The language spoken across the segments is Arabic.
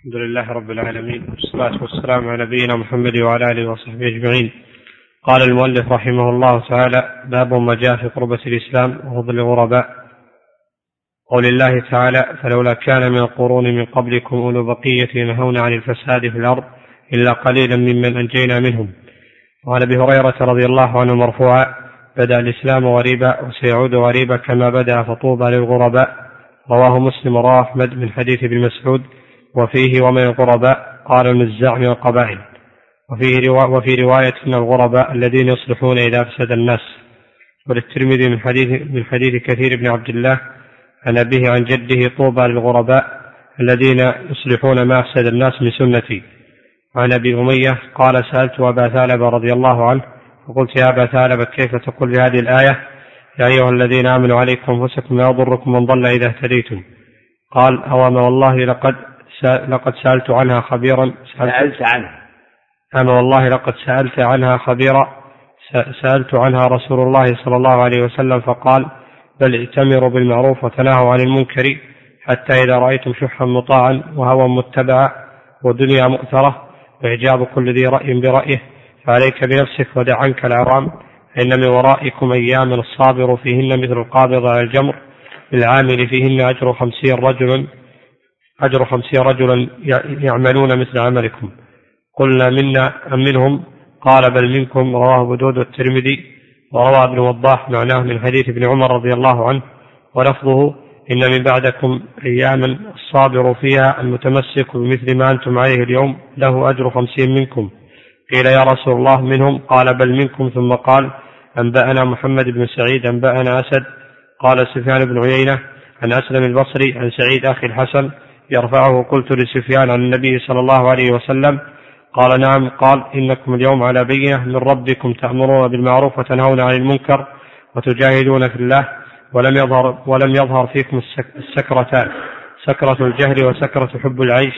الحمد لله رب العالمين والصلاة والسلام على نبينا محمد وعلى آله وصحبه أجمعين. قال المؤلف رحمه الله تعالى باب ما جاء في قربة الإسلام وفضل الغرباء. قول الله تعالى فلولا كان من القرون من قبلكم أولو بقية ينهون عن الفساد في الأرض إلا قليلا ممن أنجينا منهم. وعن أبي هريرة رضي الله عنه مرفوعا بدأ الإسلام غريبا وسيعود غريبا كما بدأ فطوبى للغرباء. رواه مسلم ورواه أحمد من حديث ابن مسعود وفيه ومن الغرباء قال المزاع من القبائل. وفيه روا وفي رواية من الغرباء الذين يصلحون إذا فسد الناس. وللترمذي من حديث من حديث كثير بن عبد الله عن أبيه عن جده طوبى للغرباء الذين يصلحون ما أفسد الناس من سنتي. عن أبي أمية قال سألت أبا ثعلب رضي الله عنه فقلت يا أبا ثعلب كيف تقول بهذه الآية؟ يا أيها الذين آمنوا عليكم أنفسكم لا يضركم من ضل إذا اهتديتم. قال أوما والله لقد لقد سألت عنها خبيرا. سألت عنها. أما والله لقد سألت عنها خبيرا. سألت عنها رسول الله صلى الله عليه وسلم فقال بل ائتمروا بالمعروف وتناهوا عن المنكر حتى إذا رأيتم شحا مطاعا وهوى متبعا ودنيا مؤثرة وإعجاب كل ذي رأي برأيه. فعليك بنفسك ودع عنك العرام فإن من ورائكم أيام الصابر فيهن مثل القابض على الجمر. للعامل فيهن أجر خمسين رجلا. أجر خمسين رجلا يعملون مثل عملكم. قلنا منا أم منهم؟ قال بل منكم رواه أبو داود والترمذي وروى ابن وضاح معناه من حديث ابن عمر رضي الله عنه ولفظه إن من بعدكم أياما الصابر فيها المتمسك بمثل ما أنتم عليه اليوم له أجر خمسين منكم. قيل يا رسول الله منهم؟ قال بل منكم. ثم قال أنبأنا محمد بن سعيد أنبأنا أسد. قال سفيان بن عيينة عن أسلم البصري عن سعيد أخي الحسن يرفعه قلت لسفيان عن النبي صلى الله عليه وسلم قال نعم قال إنكم اليوم على بينة من ربكم تأمرون بالمعروف وتنهون عن المنكر وتجاهدون في الله ولم يظهر ولم يظهر فيكم السكرتان سكرة الجهل وسكرة حب العيش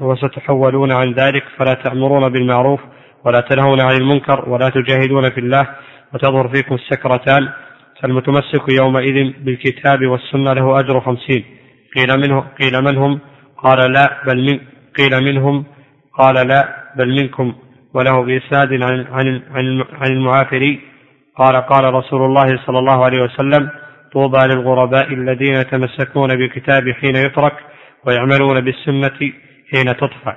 وستحولون عن ذلك فلا تأمرون بالمعروف ولا تنهون عن المنكر ولا تجاهدون في الله وتظهر فيكم السكرتان فالمتمسك يومئذ بالكتاب والسنة له أجر خمسين. قيل منه قيل من هم قال لا بل من قيل منهم قال لا بل منكم وله بإسناد عن عن عن المعافري قال قال رسول الله صلى الله عليه وسلم طوبى للغرباء الذين يتمسكون بالكتاب حين يترك ويعملون بالسنة حين تطفى.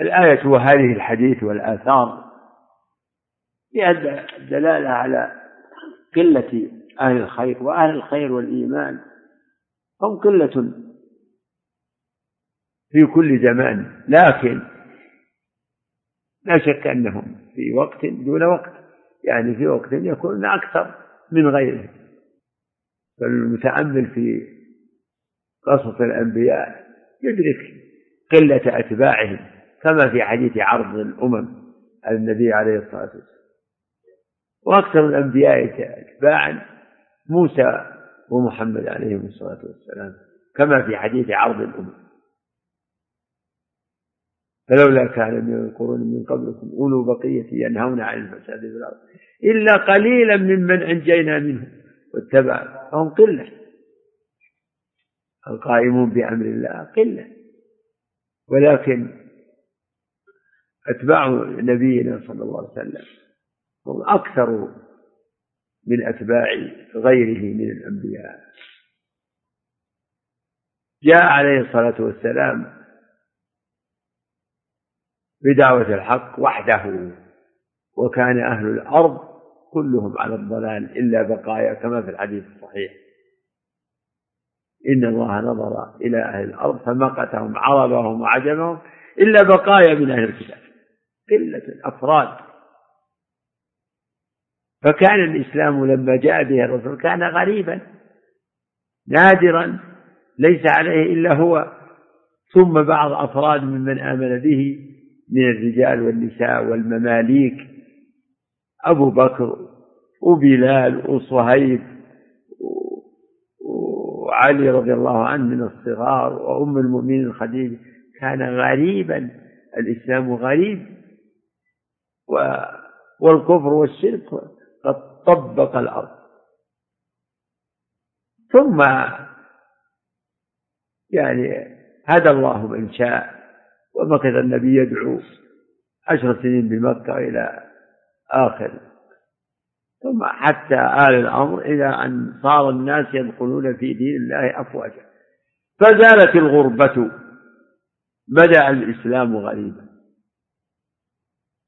الآية وهذه الحديث والآثار فيها الدلالة على قلة أهل الخير وأهل الخير والإيمان هم قلة في كل زمان لكن لا شك أنهم في وقت دون وقت يعني في وقت يكون أكثر من غيره. فالمتأمل في قصص الأنبياء يدرك قلة أتباعهم كما في حديث عرض الأمم النبي عليه الصلاة والسلام. وأكثر الأنبياء أتباعا موسى ومحمد عليهم الصلاة والسلام كما في حديث عرض الأمم. فلولا كان من القرون من قبلكم أولو بقية ينهون عن الفساد في الأرض إلا قليلا ممن أنجينا منهم واتبع فهم قلة. القائمون بأمر الله قلة. ولكن أتباع نبينا صلى الله عليه وسلم هم أكثر من أتباع غيره من الأنبياء. جاء عليه الصلاة والسلام بدعوة الحق وحده وكان أهل الأرض كلهم على الضلال إلا بقايا كما في الحديث الصحيح. إن الله نظر إلى أهل الأرض فمقتهم عربهم وعجمهم إلا بقايا من أهل الكتاب. قلة أفراد فكان الإسلام لما جاء به الرسول كان غريبا نادرا ليس عليه إلا هو. ثم بعض أفراد ممن آمن به من الرجال والنساء والمماليك أبو بكر وبلال وصهيب وعلي رضي الله عنه من الصغار وأم المؤمنين خديجة كان غريبا الإسلام غريب والكفر والشرك قد طبق الأرض. ثم يعني هدى الله من شاء ومكث النبي يدعو عشر سنين بمكة إلى آخر. ثم حتى آل الأمر إلى أن صار الناس يدخلون في دين الله أفواجا. فزالت الغربة بدأ الإسلام غريبا.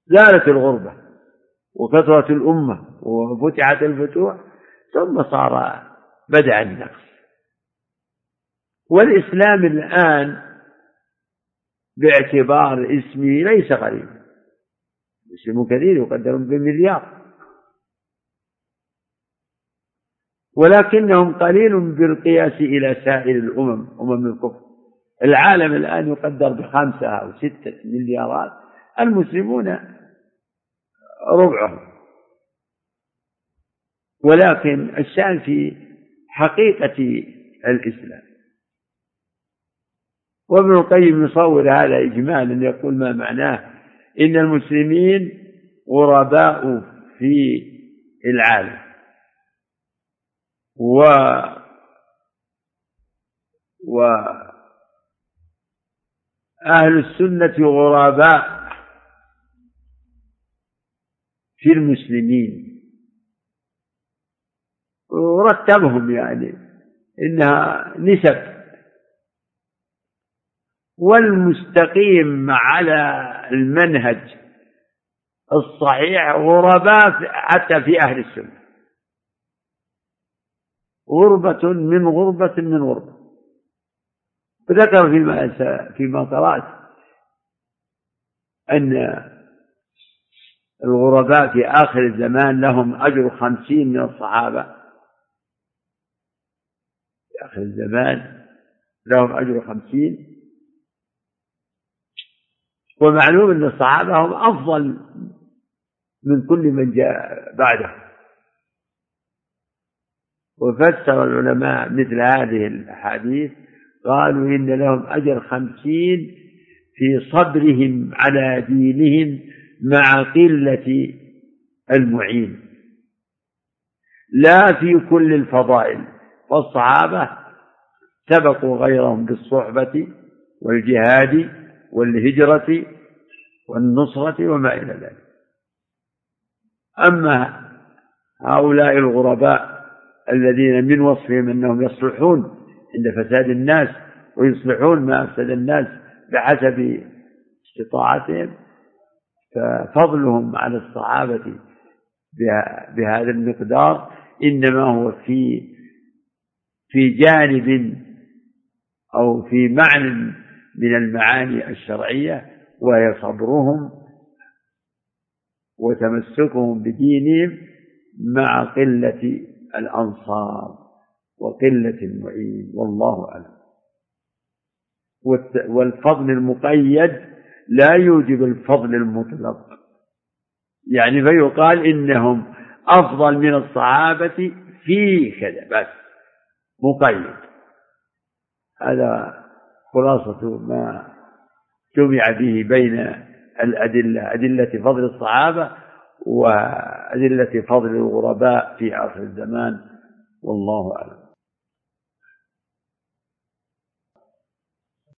زالت الغربة. وكثرت الأمة وفتحت الفتوح ثم صار بدأ النقص. والإسلام الآن باعتبار اسمه ليس غريبا مسلم كثير يقدر بمليار. ولكنهم قليل بالقياس إلى سائر الأمم أمم الكفر. العالم الآن يقدر بخمسة أو ستة مليارات. المسلمون ربعهم. ولكن الشأن في حقيقة الإسلام. وابن القيم يصور هذا إجمالا يقول ما معناه؟ إن المسلمين غرباء في العالم. و و أهل السنة غرباء في المسلمين. ورتبهم يعني إنها نسب. والمستقيم على المنهج الصحيح غرباء حتى في أهل السنة. غربة من غربة من غربة. وذكر فيما فيما قرأت أن الغرباء في آخر الزمان لهم أجر خمسين من الصحابة. في آخر الزمان لهم أجر خمسين. ومعلوم أن الصحابة هم أفضل من كل من جاء بعدهم. وفسر العلماء مثل هذه الأحاديث قالوا إن لهم أجر خمسين في صبرهم على دينهم مع قلة المعين. لا في كل الفضائل. فالصحابة سبقوا غيرهم بالصحبة والجهاد والهجرة والنصرة وما إلى ذلك. أما هؤلاء الغرباء الذين من وصفهم أنهم يصلحون عند فساد الناس ويصلحون ما أفسد الناس بحسب استطاعتهم ففضلهم على الصحابة بهذا المقدار إنما هو في في جانب أو في معنى من المعاني الشرعية وهي صبرهم وتمسكهم بدينهم مع قلة الأنصار وقلة المعين والله أعلم. والفضل المقيد لا يوجب الفضل المطلق. يعني فيقال إنهم أفضل من الصحابة في كذا بس مقيد هذا خلاصة ما جمع به بين الأدلة أدلة فضل الصحابة وأدلة فضل الغرباء في آخر الزمان والله أعلم.